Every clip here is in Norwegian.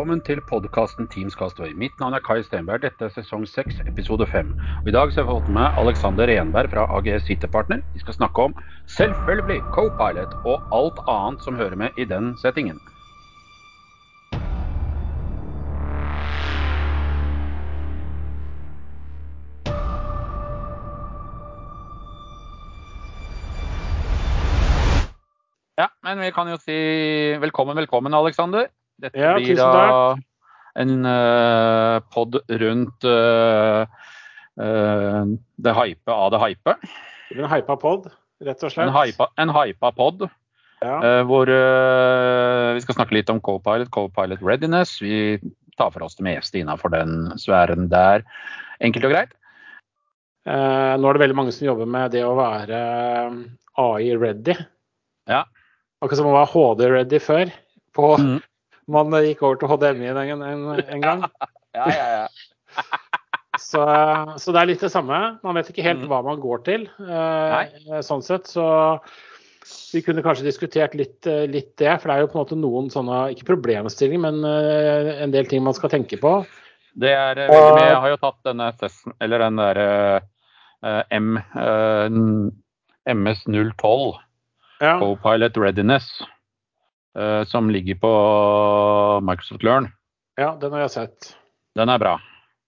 velkommen til podkasten Teams Castaway. Mitt navn er Kai Stenberg. Dette er sesong 6, episode 5. Og I dag så har jeg fått med Alexander Renberg fra AGS Hittepartner. Vi skal snakke om selvfølgelig co-pilot og alt annet som hører med i den settingen. Ja, men vi kan jo si velkommen, velkommen, Alexander. Dette Ja, blir da en uh, pod rundt uh, uh, det hype av det hype. Det blir en hypa pod, rett og slett. En hypa, en hypa pod. Ja. Uh, hvor vi skal snakke litt om co-pilot, co-pilot readiness. Vi tar for oss det meste innafor den sfæren der. Enkelt og greit. Nå er det veldig mange som jobber med det å være eh, AI-ready. Ja. Akkurat som å være HD-ready før. På, Mhm. Man gikk over til HDMI en, en, en gang. Ja, ja, ja. Så, så det er litt det samme. Man vet ikke helt Mhm. hva man går til. Nei. sånn sett. Så vi kunne kanskje diskutert litt, eh, litt det. For det er jo på en måte noen sånne, ikke problemstillinger, men eh, en del ting man skal tenke på. Det er eh, veldig mye. Jeg har jo tatt denne testen, eller den derre M, eh, MS012, Ja, co-pilot readiness, eh, som ligger på Microsoft Learn. ja den har jeg sett. Den er bra.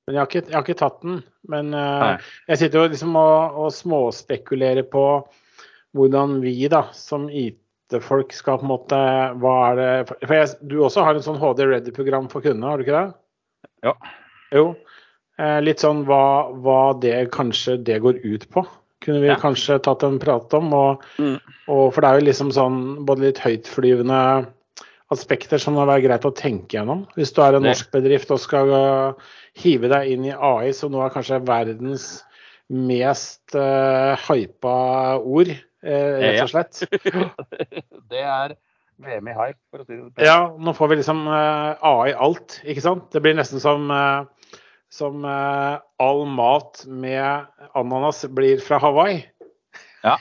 Men jeg har ikke, jeg har ikke tatt den. Men uh, jeg sitter jo liksom og, og småspekulerer på hvordan vi da, som IT-folk skal på en måte Hva er det For for jeg, du også har en sånn HD Ready-program for kundene, har du ikke det? Ja. Jo. Uh, litt sånn hva, hva det kanskje det går ut på. Kunne vi Ja. kanskje tatt en prat om. Og, Mm. og for det er jo liksom sånn både litt høytflyvende aspekter som det er greit å tenke gjennom. Hvis du er en norsk bedrift og skal uh, hive deg inn i AI, som nå er kanskje verdens mest uh, hypa ord, eh, rett og slett. Det er VM i hype, for å si det Ja, nå får vi liksom uh, AI alt, ikke sant? Det blir nesten som, eh, som eh, all mat med ananas blir fra Hawaii. Ja.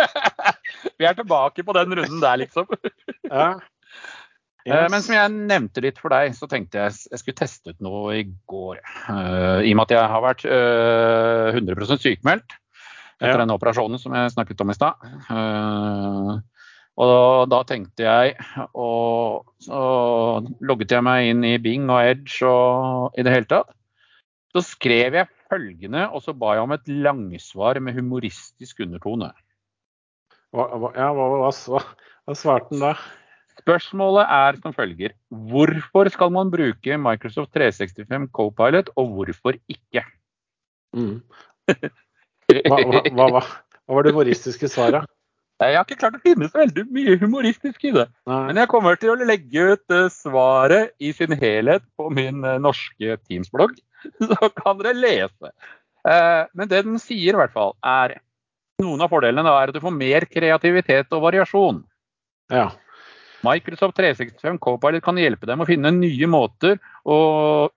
Vi er tilbake på den runden der, liksom. Ja. Yes. Men som jeg nevnte litt for deg, så tenkte jeg jeg skulle teste ut noe i går. Uh, I og med at jeg har vært uh, 100 sykemeldt etter Ja. den operasjonen som jeg snakket om i stad. Uh, Og da tenkte jeg Og så logget jeg meg inn i Bing og Edge og i det hele tatt. Så skrev jeg følgende, og så ba jeg om et langsvar med humoristisk undertone. Hva, hva, ja, hva, hva, hva, hva svarte den da? Spørsmålet er som følger. Hvorfor skal man bruke Microsoft 365 Copilot, og hvorfor ikke? Mm. Hva, hva, hva, hva, hva var det humoristiske svaret? Jeg har ikke klart å finne så veldig mye humoristisk i det. Nei. Men jeg kommer til å legge ut eh, svaret i sin helhet på min eh, norske Teams-blogg. Så kan dere lese. Eh, Men det den sier i hvert fall, er noen av fordelene er at du får mer kreativitet og variasjon. Ja. Microsoft 365 Copilot kan hjelpe dem å finne nye måter å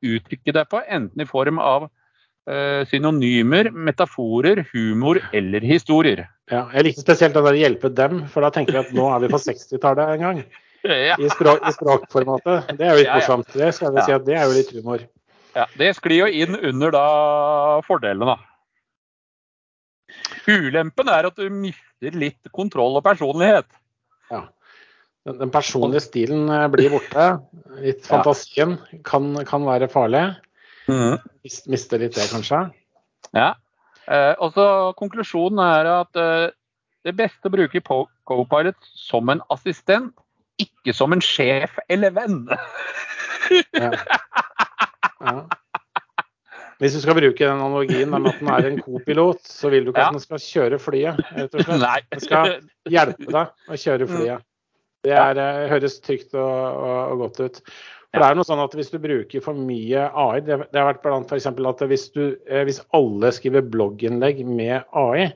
uttrykke deg på, enten i form av uh, synonymer, metaforer, humor eller historier. ja. Jeg likte spesielt den der 'hjelpe dem', for da tenker jeg at nå er vi på 60-tallet en gang. Ja, I, språk, I språkformatet. Det er jo litt morsomt. Det skal vi Ja. si at det er jo litt humor. Ja, det sklir jo inn under da fordelene. Ulempen er at du mister litt kontroll og personlighet. Ja. Den, den personlige stilen eh, blir borte. Litt fantasien kan, kan være farlig. Mm. Miste litt det, kanskje. Ja. Eh, og så Konklusjonen er at eh, det beste å bruke Copilot som en assistent, ikke som en sjef eller venn. Ja. Ja. Hvis du skal bruke den analogien med at den er en kopilot, så vil du ikke at den skal kjøre flyet. Den skal hjelpe deg å kjøre flyet. Det er, eh, høres trygt og, og, og godt ut. For det er noe sånn at Hvis du bruker for mye AI Det, det har vært blant for at hvis, du, eh, hvis alle skriver blogginnlegg med AI,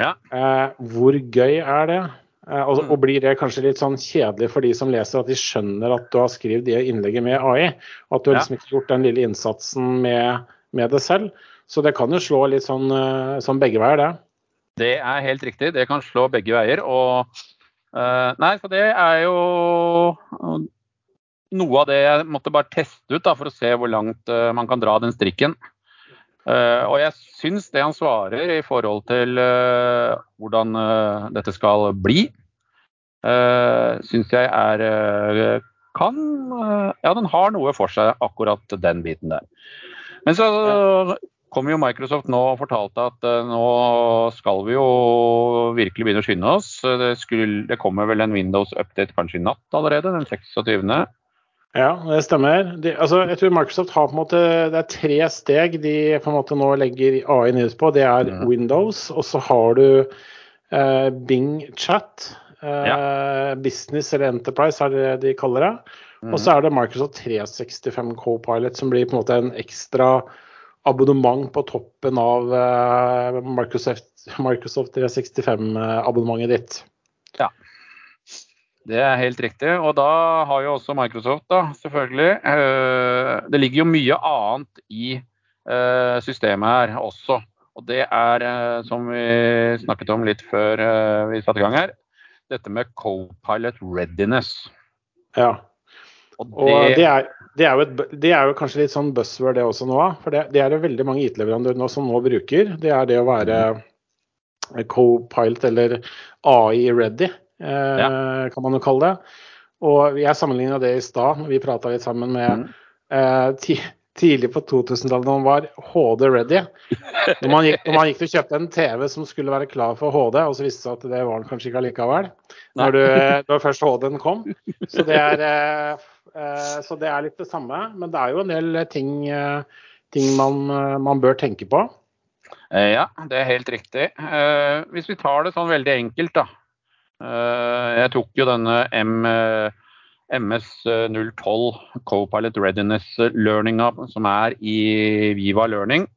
Ja. eh, hvor gøy er det? Eh, og, Mm. og blir det kanskje litt sånn kjedelig for de som leser, at de skjønner at du har skrevet det innlegget med AI? Og at du har liksom ikke gjort den lille innsatsen med, med det selv? Så det kan jo slå litt sånn, eh, sånn begge veier, det. Det er helt riktig. Det kan slå begge veier. Og uh, Nei, så det er jo noe av det jeg måtte bare teste ut da, for å se hvor langt uh, man kan dra den strikken. Uh, og jeg syns det han svarer i forhold til uh, hvordan dette skal bli, uh, syns jeg er kan Ja, den har noe for seg, akkurat den biten der. Men så kom jo Microsoft nå og fortalte at nå skal vi jo virkelig begynne å skynde oss. Det, skulle, det kommer vel en Windows-update kanskje i natt allerede, den 26. Ja, det stemmer. De, altså, jeg tror Microsoft har på en måte Det er tre steg de på en måte nå legger AI ned på. Det er mm. Windows, og så har du eh, Bing Chat. Eh, ja. Business eller Enterprise er det de kaller det. Mm. Og så er det Microsoft 365 Co-Pilot, som blir på en måte en ekstra abonnement på toppen av eh, Microsoft, Microsoft 365-abonnementet ditt. Det er helt riktig. Og da har jo også Microsoft, da, selvfølgelig eh, Det ligger jo mye annet i eh, systemet her også. Og det er, eh, som vi snakket om litt før vi satte i gang her, dette med co-pilot readiness. Ja. Og det, og det, er, det, er et, det, er, jo kanskje litt sånn buzzword det også nå, for det, det er det veldig mange IT-leverandører nå som nå bruker. Det er det å være mm. co-pilot eller AI ready. Eh, ja. kan man jo kalle det. Og jeg sammenligna det i stad, vi prata litt sammen med mm. eh, tidlig på 2000-tallet da man var HD ready. Når man, gikk, når man gikk til å kjøpe en TV som skulle være klar for HD, og så viste det seg at det var den kanskje ikke allikevel. Når, du, når først HD-en kom. Så det, er, eh, eh, så det, er, litt det samme. Men det er jo en del ting, eh, ting man, man, bør tenke på. Ja, det er helt riktig. Hvis vi tar det sånn veldig enkelt, da. Eh, jeg tok jo denne M, MS012 Copilot Readiness-learninga som er i Viva Learning,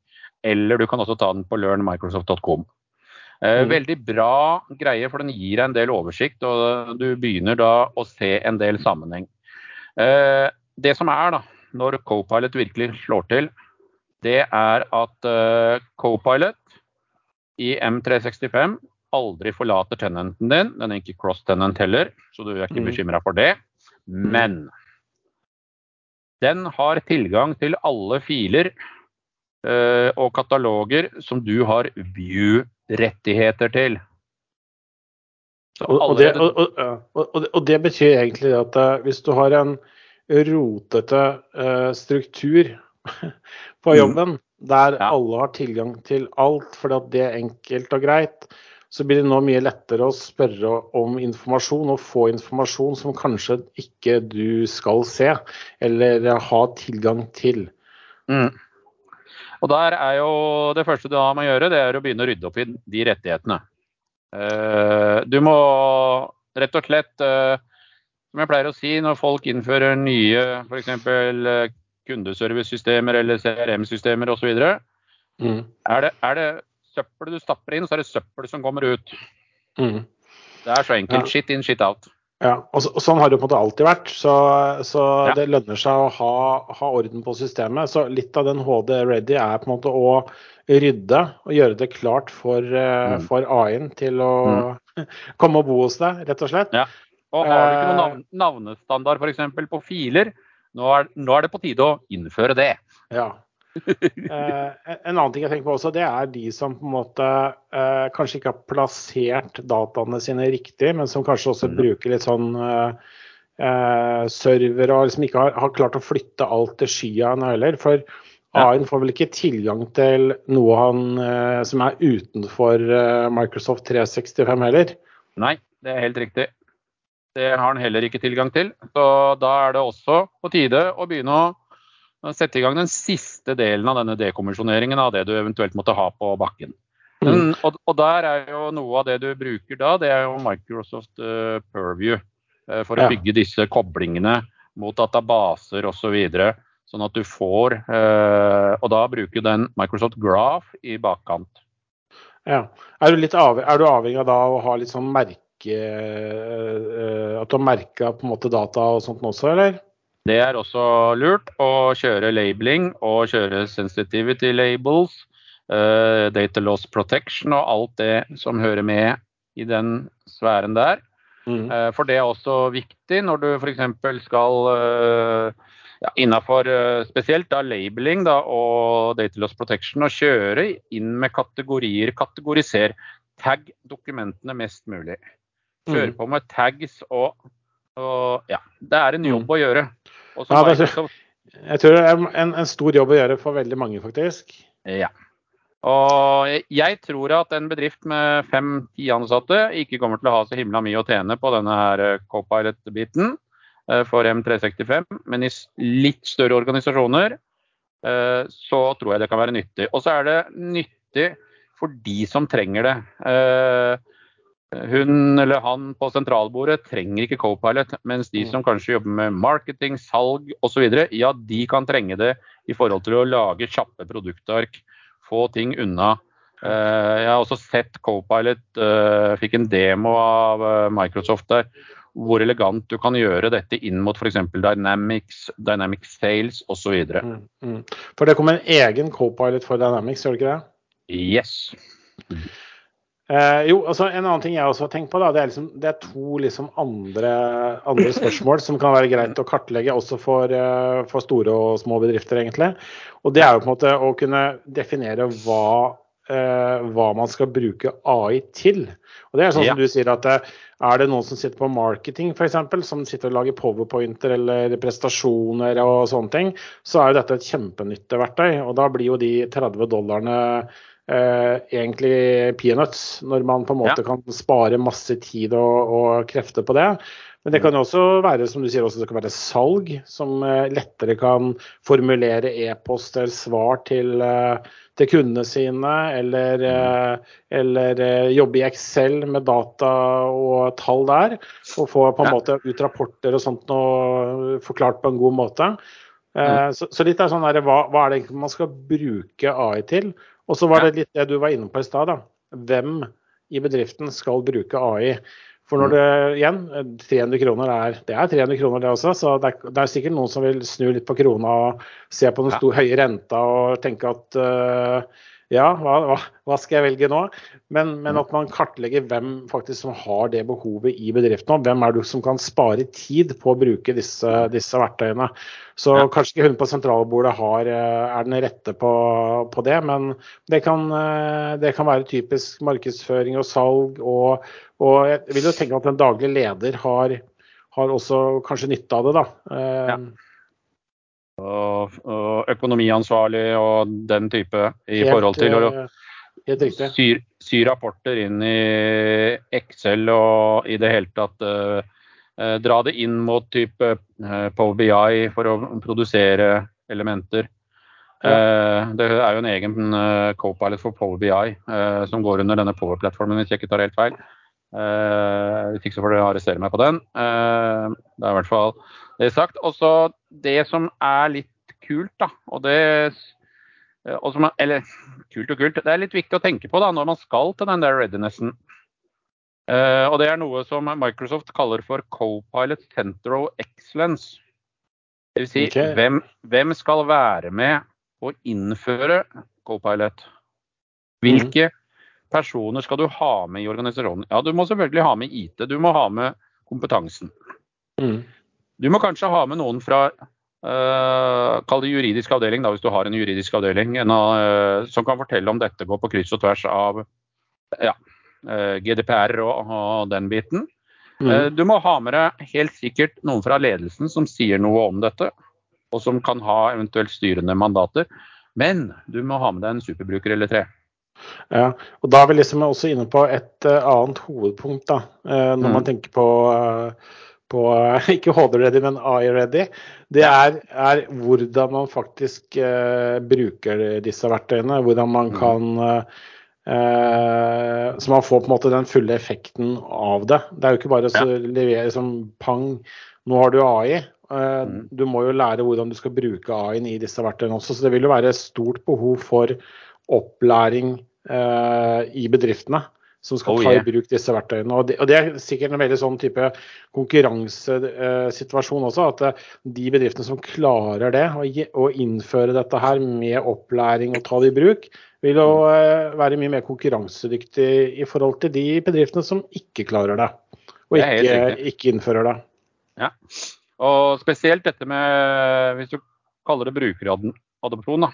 eller du kan også ta den på learnmicrosoft.com. Eh, mm. Veldig bra greie, for den gir deg en del oversikt, og du begynner da å se en del sammenheng. Eh, det som er da, når Copilot virkelig slår til, det er at Copilot i M365 aldri forlater tenenten din. Den er ikke cross-tenent heller, så du er ikke mm. bekymra for det. Men den har tilgang til alle filer uh, og kataloger som du har view-rettigheter til. Og, og, det, og, og, det, betyr egentlig at uh, hvis du har en rotete uh, struktur på mm. jobben, mm. der ja. alle har tilgang til alt fordi det er enkelt og greit, så blir det nå mye lettere å spørre om informasjon og få informasjon som kanskje ikke du skal se eller ha tilgang til. Mm. Og der er jo Det første du med gjøre, det er å begynne å rydde opp i de rettighetene. Uh, du må rett og slett, uh, som jeg pleier å si, når folk innfører nye f.eks. Uh, kundeservicesystemer eller CRM-systemer osv., mm. er, det, er det søppel du stapper inn, så er det søppel som kommer ut. Mm. Det er så enkelt. Ja. Shit in, shit out. Ja, og, så, og, Sånn har det på en måte alltid vært. Så, så ja. det lønner seg å ha, ha, orden på systemet. Så litt av den HD ready er på en måte å rydde og gjøre det klart for, eh, mm. for AI-en til å mm. komme og bo hos deg, rett og slett. Ja. Og har du ikke noen navn, eh. navnestandard f.eks. på filer, nå er, nå er, det på tide å innføre det. Ja, en annen ting jeg tenker på også, det er de som på en måte eh, kanskje ikke har plassert dataene sine riktig, men som kanskje også mm. bruker litt sånn eh, eh server og liksom ikke har, har, klart å flytte alt til skya heller. For AI-en får vel ikke tilgang til noe han, eh, som er utenfor eh, Microsoft 365 heller? Nei, det er helt riktig. Det har han heller ikke tilgang til. Så da er det også på tide å begynne å sette i gang den siste delen av denne dekommisjoneringen av det du eventuelt måtte ha på bakken. Men, mm. og, og, der er jo noe av det du bruker da, det er jo Microsoft uh, Purview. Uh, for ja. å bygge disse koblingene mot databaser osv. Så videre, sånn at du får uh, Og da bruker den Microsoft Graph i bakkant. Ja. Er du, litt av, er du avhengig av da å ha litt sånn merke At du har merka på en måte data og sånt også, eller? Det er også lurt å kjøre labeling og kjøre sensitivity labels, uh, data loss protection og alt det som hører med i den sfæren der. Mm. Uh, For det er også viktig når du f.eks. skal uh, ja, innafor spesielt da labeling da, og data loss protection, og kjøre inn med kategorier. Kategoriser. Tagg dokumentene mest mulig. Kjøre Mm. på med tags og, og Ja. Det er en jobb å gjøre. Ja, det er- Microsoft Jeg tror det er en, en stor jobb å gjøre for veldig mange, faktisk. Ja. Og jeg tror at en bedrift med fem-ti ansatte ikke kommer til å ha så himla mye å tjene på denne her eh, Copilot-biten eh, for M365, men i litt større organisasjoner eh, så tror jeg det kan være nyttig. Og så er det nyttig for de som trenger det. Hun eller han på sentralbordet trenger ikke Copilot, mens de Mm. som kanskje jobber med marketing, salg osv., ja, de kan trenge det i forhold til å lage kjappe produktark, få ting unna. Eh, jeg har også sett Copilot, eh, fikk en demo av eh, Microsoft der, hvor elegant du kan gjøre dette inn mot f.eks. Dynamics, Dynamics Sales osv. Mm. Mm. For det kommer en egen co-pilot for Dynamics, gjør det ikke det? Yes. Eh, jo, altså En annen ting jeg også har tenkt på, da, det er, liksom, det er to liksom andre, andre spørsmål som kan være greit å kartlegge også for, eh, for store og små bedrifter. egentlig. Og Det er jo på en måte å kunne definere hva, eh, hva man skal bruke AI til. Og det er sånn Ja. som du sier at eh, Er det noen som sitter på marketing f.eks., som sitter og lager powerpointer eller prestasjoner og sånne ting, så er jo dette et kjempenytteverktøy. Og da blir jo de 30 dollarene eh, egentlig peanuts, når man på en måte Ja. kan spare masse tid og, og krefter på det. Men det kan jo også være som du sier, også, det kan være salg, som eh, lettere kan formulere e-post eller svar til, eh, til kundene sine, eller, eh, eller jobbe i Excel med data og tall der, og få på en måte ut rapporter og sånt og forklart på en god måte. Eh, Så, så litt er sånn der, hva, hva er det egentlig man skal bruke AI til? Og så var det litt det du var inne på i stad. Hvem i bedriften skal bruke AI? For når det igjen, 300 kroner er det er 300 kroner det også, så det er, det er sikkert noen som vil snu litt på krona og se på den Ja. høye renta og tenke at øh, ja, hva, hva, skal jeg velge nå? Men, men at man kartlegger hvem faktisk som har det behovet i bedriften. Og hvem er det som kan spare tid på å bruke disse, disse verktøyene. Så Ja. kanskje ikke hun på sentralbordet har, øh, er den rette på, på det, men det kan, øh, det kan være typisk markedsføring og salg. Og, og jeg vil jo tenke at en daglig leder har, har også kanskje nytte av det. da. Eh, Ja. Og, og økonomiansvarlig og den type i helt, forhold til å eh, sy, sy rapporter inn i Excel og i det hele tatt uh, dra det inn mot type uh, Power BI for å produsere elementer. Eh, det er jo en egen co-pilot for Power BI som går under denne Power-plattformen, hvis jeg ikke tar helt feil. Hvis ikke så får dere arrestere meg på den. Det er i hvert fall det er sagt. Og så det som er litt kult, da, og det Eh, og som, er- eller kult og kult, det er litt viktig å tenke på da, når man skal til den der readinessen. Uh, og det er noe som Microsoft kaller for Co-Pilot Center of Excellence. Vil si, okay. hvem, hvem skal være med å innføre Co-Pilot? Hvilke personer skal du ha med i organisasjonen? Ja, du må selvfølgelig ha med IT, du må ha med kompetansen. Mm. Du må kanskje ha med noen fra Uh, Kall det juridisk avdeling, da, hvis du har en juridisk avdeling en, uh, som kan fortelle om dette går på kryss og tvers av ja, uh, GDPR og, og, den biten. Mm. Du må ha med deg helt sikkert noen fra ledelsen som sier noe om dette, og som kan ha eventuelt styrende mandater. Men du må ha med deg en superbruker eller tre. Ja, og Da er vi liksom også inne på et annet hovedpunkt da, når Mm. man tenker på, på ikke HD-ready, men AI-ready. Det er, er hvordan man faktisk uh, bruker disse verktøyene. Hvordan man Mm. kan uh, Så man får på en måte den fulle effekten av det. Det er jo ikke bare å levere som pang, nå har du AI. Uh, Mm. Du må jo lære hvordan du skal bruke AI-en i disse verktøyene også. Så det vil jo være stort behov for opplæring eh, i bedriftene som skal Oh, ta i bruk disse verktøyene. Og det, og det er sikkert en veldig sånn type konkurransesituasjon også, at eh, de bedriftene som klarer det, å, innføre dette her med opplæring og ta det i bruk, vil jo eh, være mye mer konkurransedyktig i forhold til de bedriftene som ikke klarer det. og ikke, ikke innfører det. Ja. Og spesielt dette med, hvis du kaller det brukeradopsjon, da.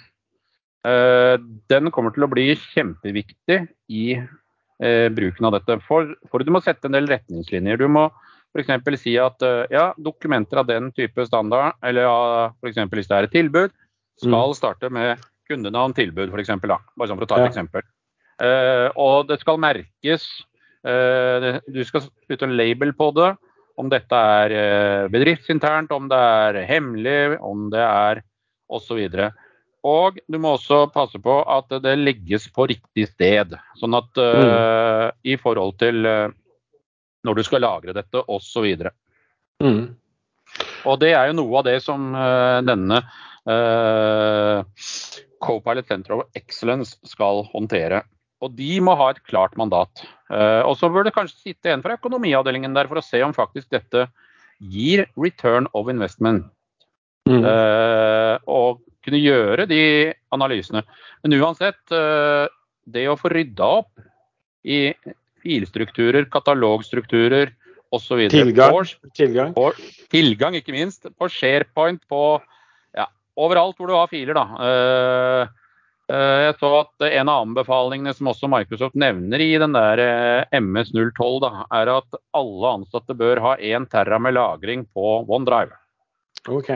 Eh, Den kommer til å bli kjempeviktig i eh, bruken av dette. For, for du må sette en del retningslinjer. Du må f.eks. si at eh, ja, dokumenter av den type standard, eller ja, f.eks. hvis det er et tilbud, skal starte med kundenavn, tilbud f.eks. Bare sånn for å ta et Ja. eksempel. Eh, og det skal merkes. eh, du skal putte en label på det. Om dette er eh, bedriftsinternt, om det er hemmelig, om det er osv. Og du må også passe på at det legges på riktig sted. Sånn at eh, i forhold til uh, når du skal lagre dette osv. Mm. Og det er jo noe av det som uh, denne uh, Copilot Center of Excellence skal håndtere. Og de må ha et klart mandat. Uh, og så bør det kanskje sitte en fra økonomiavdelingen der for å se om faktisk dette gir return of investment. Mm. Eh, og kunne gjøre de analysene. Men uansett, eh, det å få rydda opp i filstrukturer, katalogstrukturer osv. Tilgang. Tilgang. Tilgang, ikke minst. På SharePoint, på ja, overalt hvor du har filer. da. Eh, jeg så at en av anbefalingene som også Microsoft nevner i den der eh, MS012, da, er at alle ansatte bør ha 1 terra med lagring på OneDrive. OK.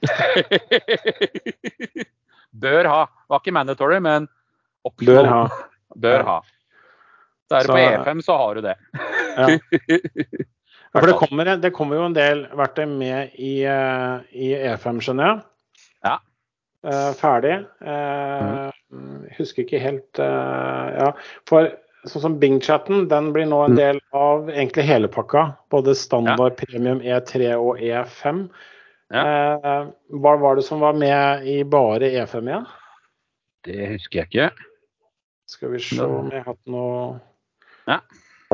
bør ha. Var ikke mandatory, men Bør ha. Bør ha. Så er det Så- på E5, så har du det. Ja. Ja, det kommer, det kommer jo en del verktøy med i, eh, i E5, skjønner jeg. Ja. Eh, ferdig. Eh, Husker ikke helt eh, Ja. For sånn som Bing-chatten, den blir nå en Mm. del av egentlig hele pakka. Både standard, premium, E3 og E5. Eh, hva var det som var med i bare E5 igjen? Det husker jeg ikke. Skal vi se om jeg har hatt noe, Ja.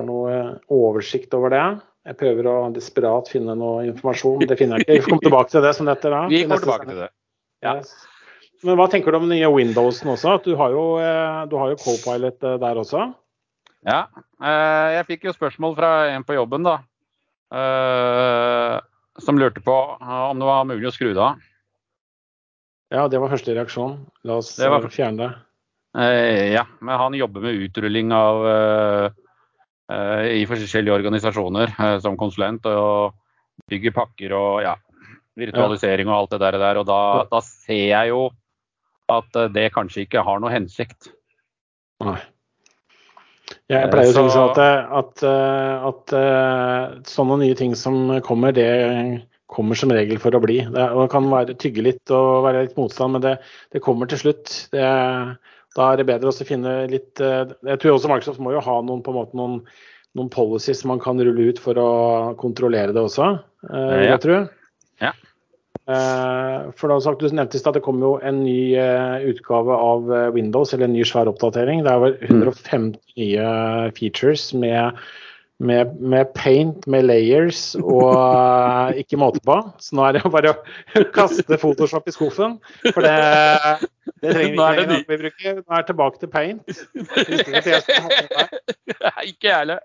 noe oversikt over det. Jeg prøver å desperat finne noe informasjon. Det finner jeg ikke. Vi får komme tilbake til det som dette da. Vi kommer tilbake til det. Ja. Men hva tenker du om den nye Windowsen også? Du har jo, eh, du har jo Copilot eh, der også. Ja. eh, Jeg fikk jo spørsmål fra en på jobben, da. Som lurte på om det var mulig å skru det av. Ja, det var første reaksjon. La oss Det var- eh, fjerne det. Eh, Ja, men han jobber med utrulling av eh, eh, i forskjellige organisasjoner eh, som konsulent. Og bygger pakker og ja, virtualisering og alt det der. og da, da ser jeg jo at det kanskje ikke har noe hensikt. Nei. Jeg Eh, pleier å si så- sånn at, at, eh, at eh, sånne nye ting som kommer, det kommer som regel for å bli. Det, kan være, tygge litt og være litt motstand, men det, det kommer til slutt. Det, da er det bedre å finne litt Jeg tror også Microsoft må jo ha noen, på en måte, noen, noen policies man kan rulle ut for å kontrollere det også, Ja. jeg tro. Eh, For da sagt, Du nevnte i stad at det kommer jo en ny eh, utgave av eh, Windows, eller en ny svær oppdatering. Det er vel 150 nye features med, med, med paint, med layers og eh, ikke måte på. Så nå er det bare å kaste Photoshop i skuffen. For det, det trenger vi ikke er det. Vi bruker, nå er det tilbake til paint. Nei, ikke jeg heller.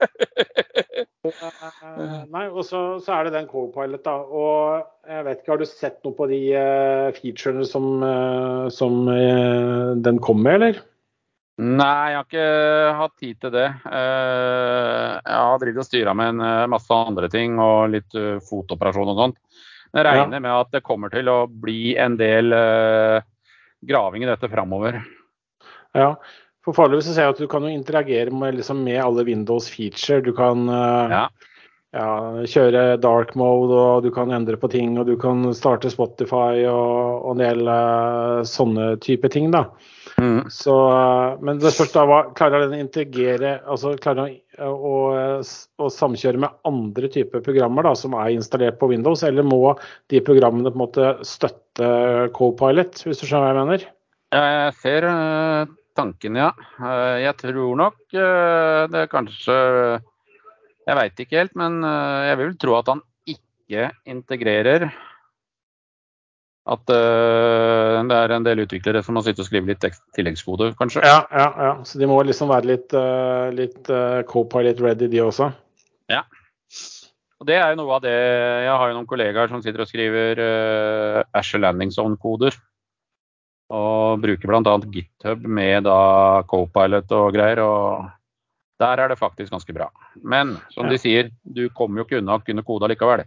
Eh, Nei, og så, så er det den Copilot, da. Og jeg vet ikke, har du sett noe på de eh, featurene som, som den kom med, eller? Nei, jeg har ikke hatt tid til det. Eh, Jeg har drevet og styra med en eh, masse andre ting og litt eh, fotoperasjon og sånt. Jeg regner med at det kommer til å bli en del graving i dette framover. Ja. For foreløpig så ser jeg at du kan jo interagere med, liksom, med alle Windows feature. Du kan Ja. Ja, kjøre dark mode, og du kan endre på ting, og du kan starte Spotify og, og en del uh, sånne type ting, da. Mm. Så, uh, men det spørs da hva klarer den å integrere altså klarer den å, å, å samkjøre med andre typer programmer da, som er installert på Windows, eller må de programmene på en måte støtte Copilot, hvis du skjønner hva jeg mener? Jeg ser eh, tanken, ja. Eh, Jeg tror nok eh, det kanskje Jeg veit ikke helt, men eh, jeg vil tro at han ikke integrerer. At eh, det er en del utviklere som må sitte og skrive litt tilleggskode, kanskje. Ja, ja, ja. Så de må liksom være litt, eh, litt Copilot ready, de også. Ja. Og det er jo noe av det Jeg har jo noen kollegaer som sitter og skriver uh, Asher Landing Zone-koder. Og bruker bl.a. GitHub med da Copilot og greier. og der er det faktisk ganske bra. Men som ja. de sier, du kommer jo ikke unna å kunne kode likevel.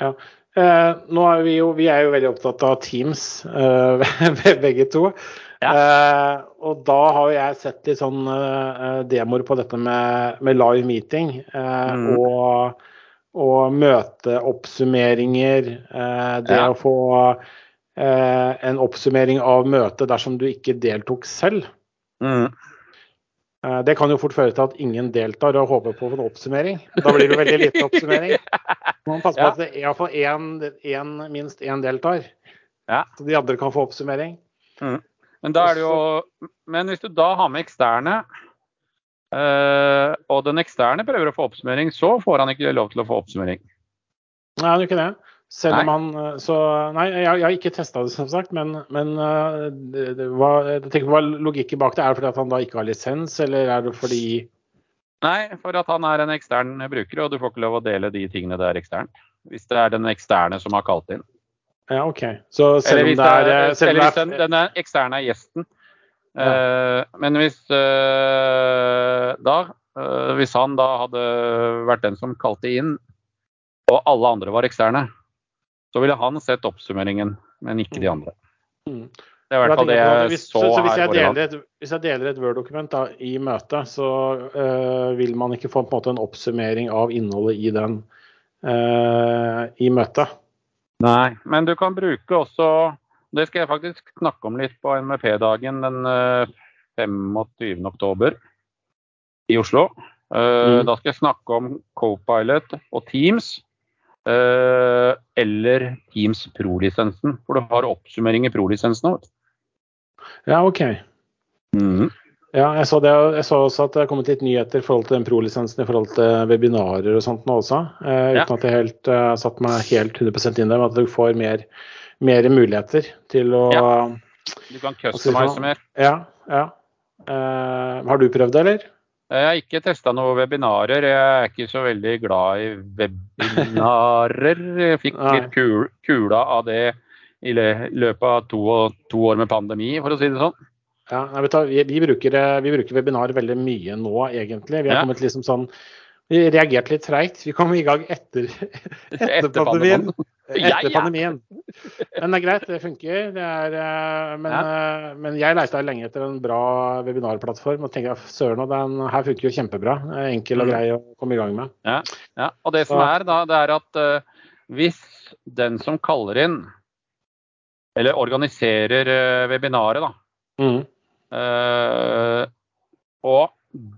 Ja. Eh, nå er vi, jo, vi er jo veldig opptatt av Teams, eh, begge to. Ja. Eh, og da har jeg sett litt sånn eh, demoer på dette med, med live meeting. Eh, mm. og, og møteoppsummeringer. Eh, det ja. å få en oppsummering av møtet dersom du ikke deltok selv. Mm. Eh, det kan jo fort føre til at ingen deltar og håper på en oppsummering. Da blir det veldig lite oppsummering. Man passer passe på at det iallfall én, minst én deltar, ja. så de andre kan få oppsummering. Mm. Men, jo, men, hvis du da har med eksterne, øh, og den eksterne prøver å få oppsummering, så får han ikke lov til å få oppsummering. Nei, han gjør ikke det. Selv om han eh, Så Nei, jeg, jeg har ikke testa det, som sagt, men, men uh, det, det, hva, jeg tenker, hva logikken bak det? Er det fordi han da ikke har lisens, eller er det fordi Nei, for at han er en ekstern bruker, og du får ikke lov å dele de tingene der eksternt. Hvis det er den eksterne som har kalt inn. Ja, OK. Så selv om det er, eh, Eller hvis den, den eksterne er gjesten. Ja. Uh, men hvis uh, da Hvis han da hadde vært den som kalte inn, og alle andre var eksterne, så ville han sett oppsummeringen, men ikke de mm. andre. Mm. Det er i hvert fall det jeg så, så, så hvis jeg her et, hvis jeg deler et Word-dokument i møtet, så uh, vil man ikke få en, måte, en, oppsummering av innholdet i den uh, i møtet. Nei, men du kan bruke også Det skal jeg faktisk snakke om litt på MFP-dagen den uh, eh, 25.10. i Oslo. Mm. Da skal jeg snakke om Copilot og Teams eller Teams Pro-lisensen. For du har oppsummering i Pro-lisensen òg. Ja, OK. Mm. Ja, jeg så, det, jeg så, også at det har kommet litt nyheter i forhold til den Pro-lisensen i forhold til webinarer og sånt nå også. Eh, uten ja. at jeg helt uh, satt meg helt 100 inn der, men at du får mer, mer muligheter til å ja. Du kan customize sånn. mer. Ja. ja. Uh, har du prøvd det, eller? Jeg har ikke testa noen webinarer. Jeg er ikke så veldig glad i webinarer. Jeg fikk litt kul, kula av det i løpet av to, to, år med pandemi, for å si det sånn. Ja, vi, vi, bruker, vi bruker webinar veldig mye nå, egentlig. Vi har ja. kommet liksom sånn vi reagerte litt treigt. Vi kom i gang etter, etter, etter pandemien. Etter pandemien. Men det er greit, det funker. Det er, eh, men, ja. Eh, men, jeg leita lenge etter en bra webinarplattform og tenkte søren, den her funker jo kjempebra. Enkel og mm. grei å komme i gang med. Ja, og det som er da, det er at uh, hvis den som kaller inn, eller organiserer uh, webinaret, da, mm. uh, og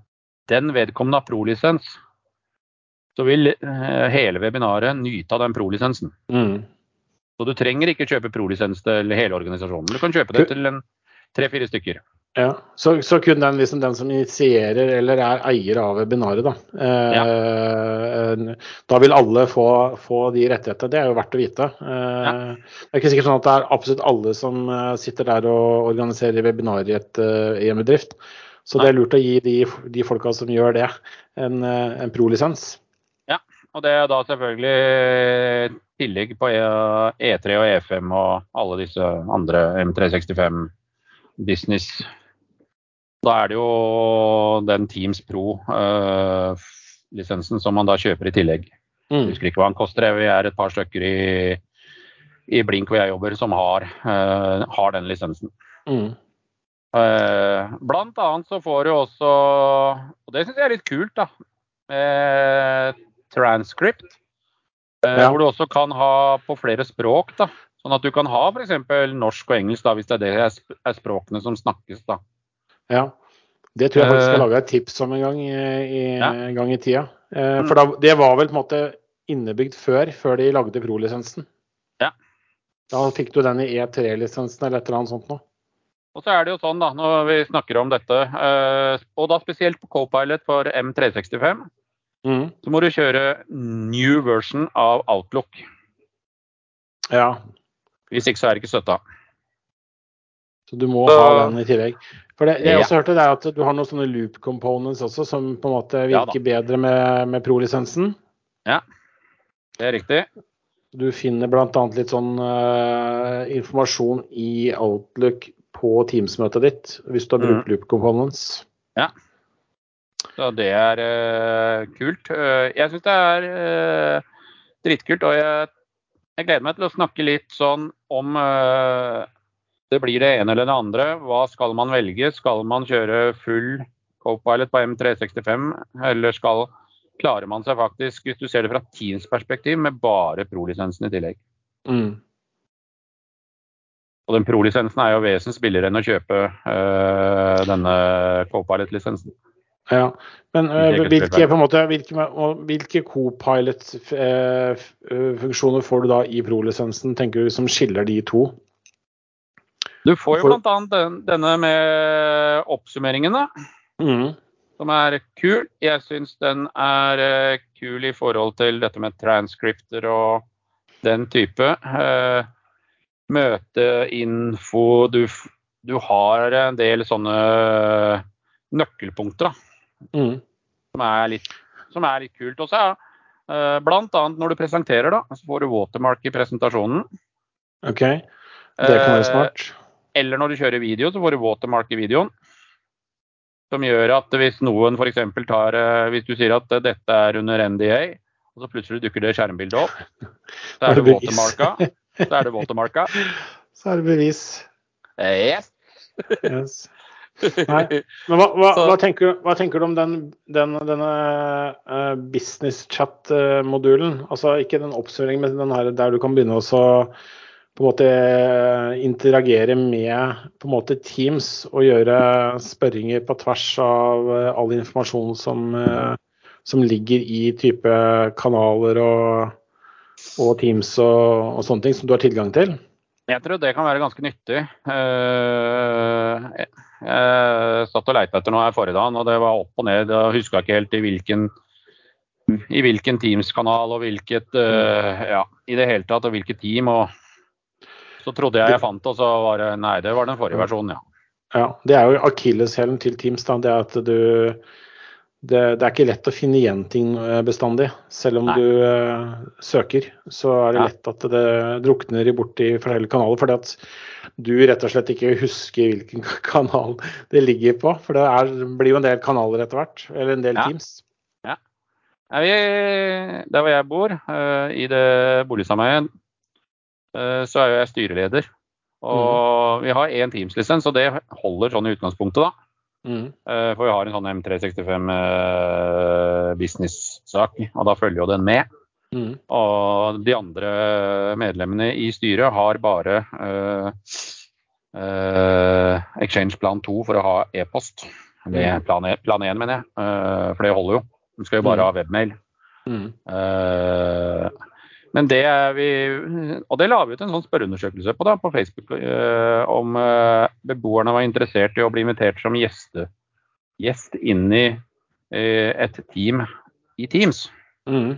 den vedkommende har prolisens, så vil hele webinaret nyte av den prolisensen. Mm. Så du trenger ikke kjøpe pro-lisens til hele organisasjonen. Du kan kjøpe det til tre-fire stykker. Ja, Så, så kun den, liksom, den, som initierer eller er eier av webinaret, da. Eh, ja. Da vil alle få, få, de rettighetene. Det er jo verdt å vite. Eh, ja. Det er ikke sikkert sånn at det er absolutt alle som eh, sitter der og organiserer webinar i, et, eh, i en bedrift. Så det er lurt å gi de, de folka som gjør det, en, en pro-lisens. Og det er da selvfølgelig tillegg på E3 og E5 og alle disse andre M365 Business. Da er det jo den Teams Pro-lisensen uh, som man da kjøper i tillegg. Mm. Jeg husker ikke hva den koster. Vi er et par stykker i, i Blink hvor jeg jobber som har, uh, har den lisensen. Mm. Uh, blant annet så får du også, og det syns jeg er litt kult, da, transcript. Eh, ja. Hvor du også kan ha på flere språk. da. Sånn at du kan ha f.eks. norsk og engelsk, da, hvis det er det er språkene som snakkes. da. Ja, det tror jeg faktisk jeg eh, lage et tips om en gang i, ja. en gang i tida. Eh, for da, det var vel på en måte innebygd før, før de lagde pro-lisensen. Ja. Da fikk du den i E3-lisensen eller et eller annet sånt noe. Og så er det jo sånn da, når vi snakker om dette, og da spesielt på Copilot for M365, Mm. Så må du kjøre new version av Outlook. Ja. Hvis ikke så er det ikke støtta. Så du må så, ha den i tillegg. For det, jeg ja. også hørte det at du har noen sånne loop components også, som på en måte virker ja, bedre med, med pro-lisensen. Ja. Det er riktig. Du finner bl.a. litt sånn uh, informasjon i Outlook på Teams-møtet ditt, hvis du har brukt mm. Loop Components. Ja. Så det er uh, kult. Uh, jeg syns det er dritkult. Og jeg, jeg, gleder meg til å snakke litt sånn om det blir det ene eller det andre. Hva skal man velge? Skal man kjøre full Copilot på M365, eller skal klarer man seg faktisk, hvis du ser det fra Teams perspektiv, med bare pro-lisensen i tillegg. Mm. Og den pro-lisensen er jo vesentlig billigere enn å kjøpe øh, denne Copilot-lisensen. Ja, men uh, hvilke, måte, hvilke, hvilke Copilot-funksjoner eh, får du da i pro-lisensen, tenker du, som skiller de to? Du får jo bl.a. Den, denne med oppsummeringene. Mm som er kul. Jeg syns den er uh, kul i forhold til dette med transcripter og den type. Uh, møteinfo du, du, har en del sånne nøkkelpunkter da, mm. som, er litt, som, er litt, kult. Også, ja. Uh, blant annet når du presenterer, da, så får du watermark i presentasjonen. Ok, det kan være smart. Eller når du kjører video, så får du watermark i videoen. Som gjør at hvis noen f.eks. tar eh, Hvis du sier at dette er under NDA, og så plutselig dukker det skjermbildet opp, så er det watermarka. Så er det watermarka. Så er det bevis. Yes. yes. Nei. Men hva, hva, hva, tenker, hva, tenker, du om den, den, denne uh, business chat-modulen? Altså ikke den oppsummeringen, men den her der du kan begynne å på en måte eh, interagere med på en måte Teams og gjøre spørringer på tvers av eh, all informasjon som, eh, som ligger i type kanaler og, og Teams og, og, sånne ting som du har tilgang til? Jeg tror det kan være ganske nyttig. Jeg, jeg satt og leita etter noe her forrige dag, og det var opp og ned. Jeg huska ikke helt i hvilken i hvilken Teams-kanal og hvilket ja, i det hele tatt, og hvilket team. og så trodde jeg jeg fant, og så var det Nei, det var den forrige versjonen, ja. Ja, Det er jo akilleshælen til Teams. da, det at du det, det, er ikke lett å finne igjen ting eh, bestandig. Selv om Nei. du uh, søker, så er det lett at det drukner i bort i forskjellige kanaler. Fordi at du rett og slett ikke husker hvilken kanal det ligger på. For det er, blir jo en del kanaler etter hvert. Eller en del ja. Teams. Ja. Der hvor jeg bor, uh, i det boligsameiet, uh, så er jo jeg styreleder. Og mm. vi har én Teams-lisens, og det holder sånn i utgangspunktet, da. Mm. Eh, for vi har en sånn M365 eh, business-sak, og da følger jo den med. Mm. Og de andre medlemmene i styret har bare uh, uh, Exchange plan 2 for å ha e-post. Mm. Plan, 1, plan 1, mener jeg, uh, for det holder jo. De skal jo bare mm. ha webmail. Mm. Men det er vi Og det la vi ut en sånn spørreundersøkelse på da, på Facebook eh, om eh, beboerne var interessert i å bli invitert som gjeste, gjest inn i eh, et team i Teams. Mm.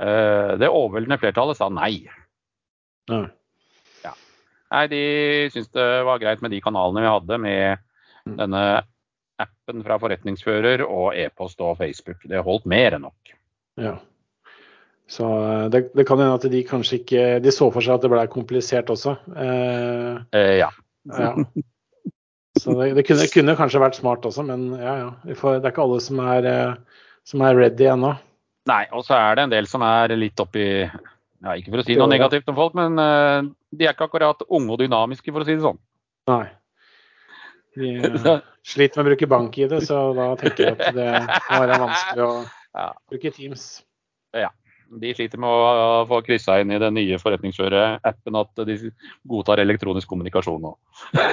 Eh, det overveldende flertallet sa nei. Mm. Ja. Nei, de syntes det var greit med de kanalene vi hadde med mm. denne appen fra forretningsfører og e-post og Facebook. Det holdt mer enn nok. Ja. Så eh, det, det kan hende at de kanskje ikke De så for seg at det ble komplisert også. Eh, eh, ja. ja. Så det, det kunne, kunne, kanskje vært smart også, men ja, ja. Får, det er ikke alle som er, eh, som er ready ennå. Nei, og så er det en del som er litt oppi ja, Ikke for å si noe negativt om folk, men uh, de er ikke akkurat unge og dynamiske, for å si det sånn. Nei. De uh, sliter med å bruke bank i det, så da tenker jeg at det må være vanskelig å bruke Teams. Ja de sliter med å få kryssa inn i den nye forretningsfører-appen at de godtar elektronisk kommunikasjon nå.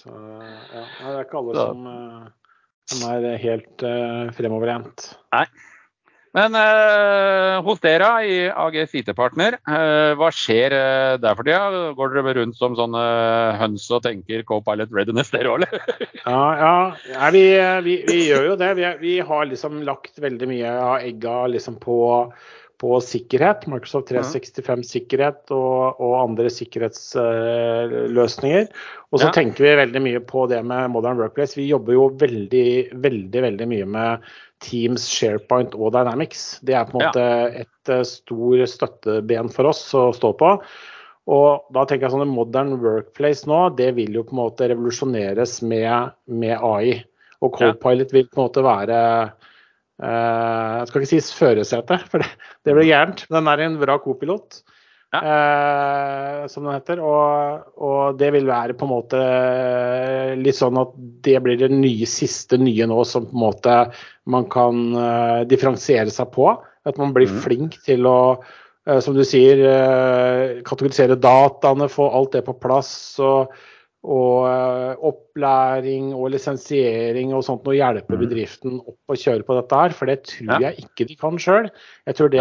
Så, ja, det er ikke alle som, eh, som er helt uh, fremoverlent. Nei. Men eh, hos dere i AGS IT-partner, eh, hva skjer eh, der for tida? Går dere rundt som sånne høns og tenker co-pilot readiness dere òg, eller? ja, ja. ja vi, vi, vi, gjør jo det. Vi, vi, har liksom lagt veldig mye av egga liksom på, på sikkerhet. Microsoft 365 sikkerhet og, og andre sikkerhetsløsninger. Og så Ja. tenker vi veldig mye på det med Modern Workplace. Vi jobber jo veldig, veldig, veldig mye med Teams, SharePoint og Dynamics. Det er på en Ja. måte et eh, stor støtteben for oss å stå på. Og da tenker jeg sånn at Modern Workplace nå, det vil jo på en måte revolusjoneres med, med AI. Og Copilot vil på en måte være Jeg skal ikke si førersetet, for det, det blir gærent. Den er en bra kopilot, eh, som den heter. Og, og det vil være på en måte litt sånn at det blir det nye, siste nye nå som på en måte man kan uh, differensiere seg på. At man blir mm. flink til å uh, som du sier, uh, kategorisere dataene, få alt det på plass. og og eh, opplæring og lisensiering og sånt, og hjelpe Mhm. bedriften opp og kjøre på dette her. For det tror jeg ikke de kan sjøl. Jeg tror det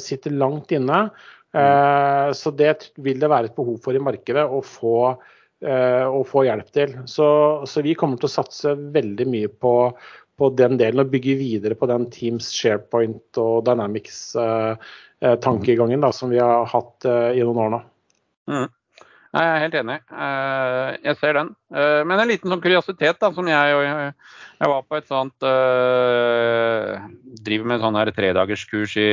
sitter langt inne. Mhm. Eh, så det vil det være et behov for i markedet å få, eh, å få hjelp til. Så, så vi kommer til å satse veldig mye på, på den delen og bygge videre på den Teams, SharePoint og Dynamics-tankegangen som vi har hatt i noen år nå. Nei, Jeg er helt enig. Eh, Jeg ser den. Eh, Men en liten sånn kuriositet da, som jeg, jeg, jeg var på et sånt eh, Driver med sånn her tredagerskurs i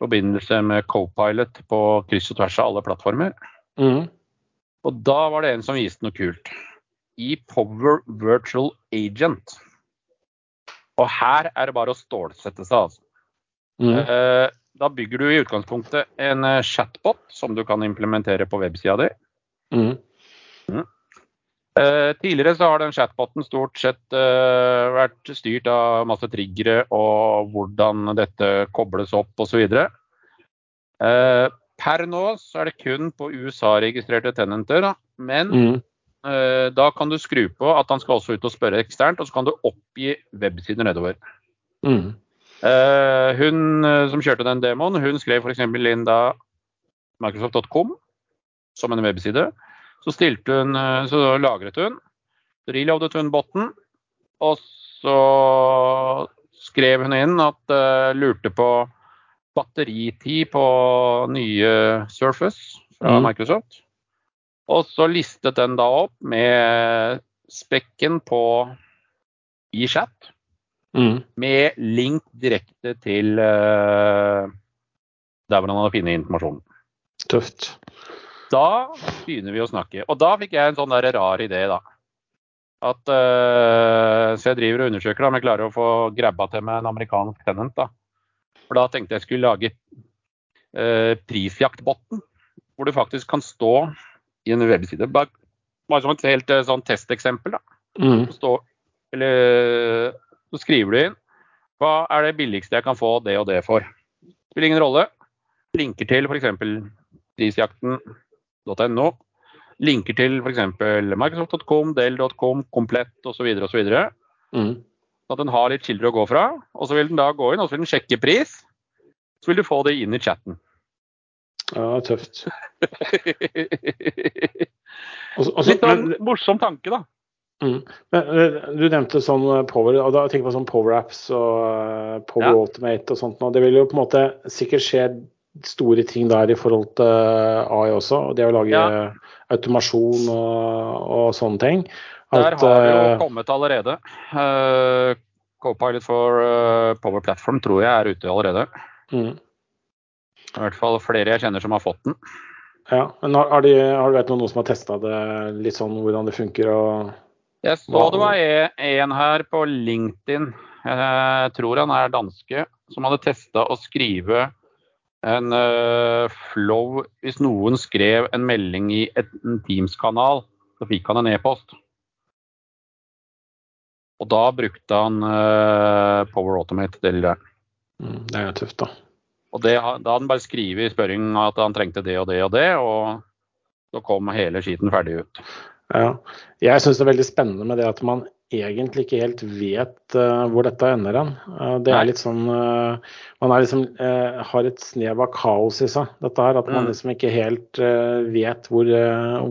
forbindelse med Copilot på kryss og tvers av alle plattformer. Mm. Og da var det en som viste noe kult. I Power Virtual Agent. Og her er det bare å stålsette seg, altså. Mm. Eh, Da bygger du i utgangspunktet en eh, chatbot som du kan implementere på websida di. Mm. Eh, tidligere så har den chatboten stort sett eh, vært styrt av masse triggere og hvordan dette kobles opp osv. Eh, per nå så er det kun på USA-registrerte tenenter, da. men Mm. eh, da kan du skru på at han skal også ut og spørre eksternt, og så kan du oppgi websider nedover. Mm. Eh, hun eh, som kjørte den demoen, hun skrev f.eks. inn da Microsoft.com som en webside. Så, hun, eh, så lagret hun, reloadet hun botten, og så skrev hun inn at uh, lurte på batteritid på nye Surface fra Mm. Microsoft. Og så listet den da opp med spekken på i chat Mm. med link direkte til uh, der hvor han hadde funnet informasjonen. Tøft. Da begynner vi å snakke. Og da fikk jeg en sånn der rar idé, da. At, uh, så jeg driver og undersøker da, om jeg klarer å få grabba til meg en amerikansk tenant. da. For da tenkte jeg skulle lage uh, prisjaktbotten, hvor du faktisk kan stå i en webside. Bare, bare som et helt uh, sånn testeksempel. da. Mm. stå, eller, så skriver du inn hva er det billigste jeg kan få det og det for. Spiller ingen rolle. Linker til f.eks. prisjakten.no. Linker til f.eks. Microsoft.com, Dell.com, Komplett osv. osv. Mm. Så at den har litt kilder å gå fra. Og så vil den da gå inn og så vil den sjekke pris. Så vil du få det inn i chatten. Ja, tøft. også, også, og så- Litt av men- morsom tanke, da. Mm. Men, eh, du nevnte sånn power, og da tenker jeg på sånn power apps og eh, power Ja. automate og sånt. Og Det vil jo på en måte sikkert skje store ting der i forhold til AI også. og Det å lage Ja. automasjon og, og sånne ting. Der har det eh, jo kommet allerede. Uh, Copilot for uh, Power Platform tror jeg er ute allerede. mm. I hvert fall flere jeg kjenner som har fått den. Ja, men har, har, de, har du vet noen som har testa det litt sånn hvordan det funker? og Jeg så det var e- en her på LinkedIn, jeg tror han er danske, som hadde testa å skrive en uh, flow Hvis noen skrev en melding i et, en Teams-kanal, så fikk han en e-post. Og da brukte han uh, Power Automate til det. mm, Det er jo tøft, da. Og det, da hadde han bare skrevet i spørringen at han trengte det og det og det, og så kom hele skiten ferdig ut. Ja. Jeg syns det er veldig spennende med det at man egentlig ikke helt vet uh, hvor dette ender hen. Uh, det er litt sånn uh, Man liksom, har et snev av kaos i seg, dette her. At man Mm. liksom ikke helt vet hvor,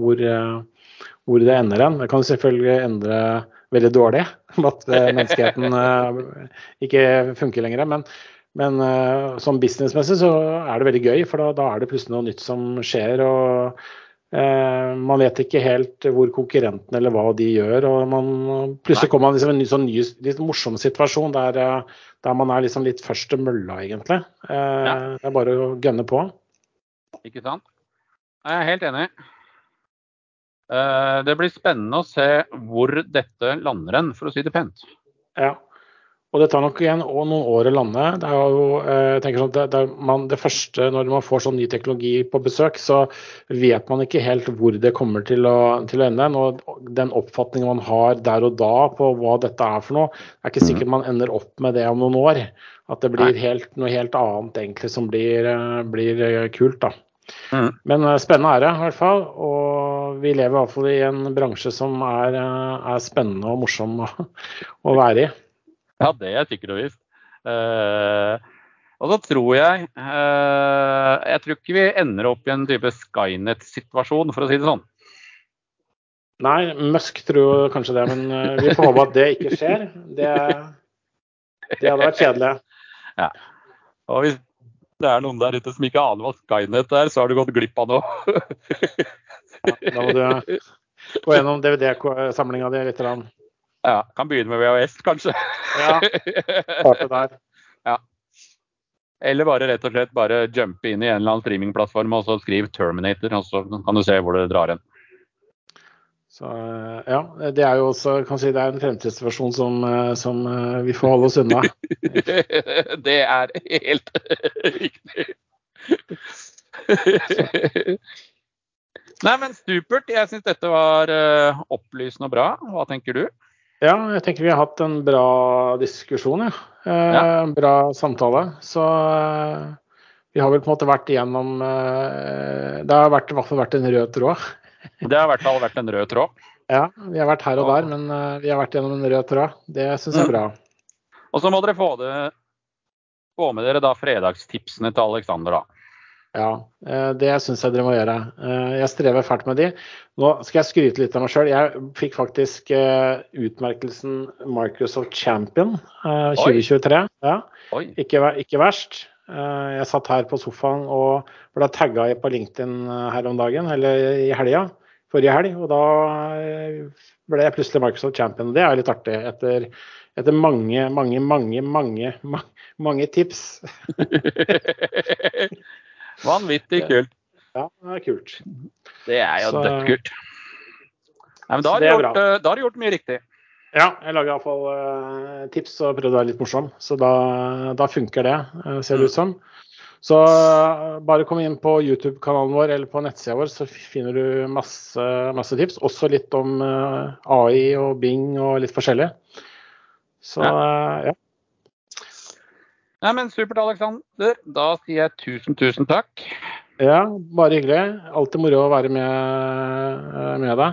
hvor, hvor det ender hen. Det kan selvfølgelig endre veldig dårlig, at eh, menneskeheten eh, ikke funker lenger. Men, Men uh, som businessmessig så er det veldig gøy, for da, da, er det plutselig noe nytt som skjer. og Man vet ikke helt hvor konkurrentene eller hva de gjør. og man, Plutselig kommer man liksom i en ny, sånn ny, litt morsom situasjon der, uh, der man er liksom litt først til mølla, egentlig. Ja. Det er bare å gønne på. Ikke sant. Jeg er helt enig. Det blir spennende å se hvor dette lander hen, for å si det pent. Ja. Og det tar nok igjen og noen år å lande. Det er jo, eh, jeg tenker sånn det, det, man, det, første, Når man får sånn ny teknologi på besøk, så vet man ikke helt hvor det kommer til å, til å ende. Og den oppfatningen man har der og da på hva dette er for noe, er ikke sikkert man ender opp med det om noen år. At det blir helt, noe helt annet egentlig som blir, eh, blir eh, kult. da. Mm. Men spennende er det i hvert fall. Og vi lever i hvert fall i en bransje som er, er spennende og morsom å, å være i. Ja, det er sikkert og visst. Uh, og så tror jeg uh, Jeg tror ikke vi ender opp i en type Skynet-situasjon, for å si det sånn. Nei, Musk tror kanskje det, men uh, vi får håpe at det ikke skjer. Det, det hadde vært kjedelig. Ja. Og hvis det er noen der ute som ikke aner hva Skynet er, så har du gått glipp av noe. ja, da må du gå gjennom DVD-samlinga di litt. Ja, Kan begynne med VHS, kanskje. Ja, starte der. Ja. Eller bare rett og slett bare jumpe inn i en eller annen streamingplattform og så skriv 'Terminator', og så kan du se hvor det drar hen. Så ja, det er jo også kan si, det er en fremtidsversjon som, som vi får holde oss unna. det er helt riktig. Nei, men supert. Jeg syns dette var opplysende og bra. Hva tenker du? Ja, jeg tenker vi har hatt en bra diskusjon, ja. Eh, ja. Bra samtale. Så eh, vi har vel på en måte vært igjennom eh, Det har vært, i hvert fall vært en rød tråd. Det har i hvert fall vært en rød tråd. Ja, vi har vært her og der, men eh, vi har vært gjennom en rød tråd. Det syns jeg er bra. Og så må dere få, det, få med dere da fredagstipsene til Aleksander, da. Ja, eh, det syns jeg dere må gjøre. Eh, jeg strever fælt med de. Nå skal jeg skryte litt av meg sjøl. Jeg fikk faktisk eh, utmerkelsen Microsoft Champion 2023. Ja. Ikke, ikke, verst. Jeg satt her på sofaen og ble tagga på LinkedIn her om dagen, eller i helga. Forrige helg. Og da ble jeg plutselig Microsoft Champion. Det er litt artig. Etter, etter mange, mange, mange, mange, mange tips. Vanvittig kult. Ja, det er kult. Det er jo dødskult. Nei, men da har, gjort, eh, da har, du gjort, mye riktig. Ja, jeg lager iallfall uh, tips og prøvde å være litt morsom. Så da, da funker det, uh, ser det ut som. Så bare kom inn på YouTube-kanalen vår eller på nettsida vår, så finner du masse, masse tips. Også litt om AI og Bing og litt forskjellig. Så ja. ja. Nei, men Supert, Aleksander. Da sier jeg tusen, tusen takk. Ja, bare hyggelig. Alltid moro å være med, eh, med deg.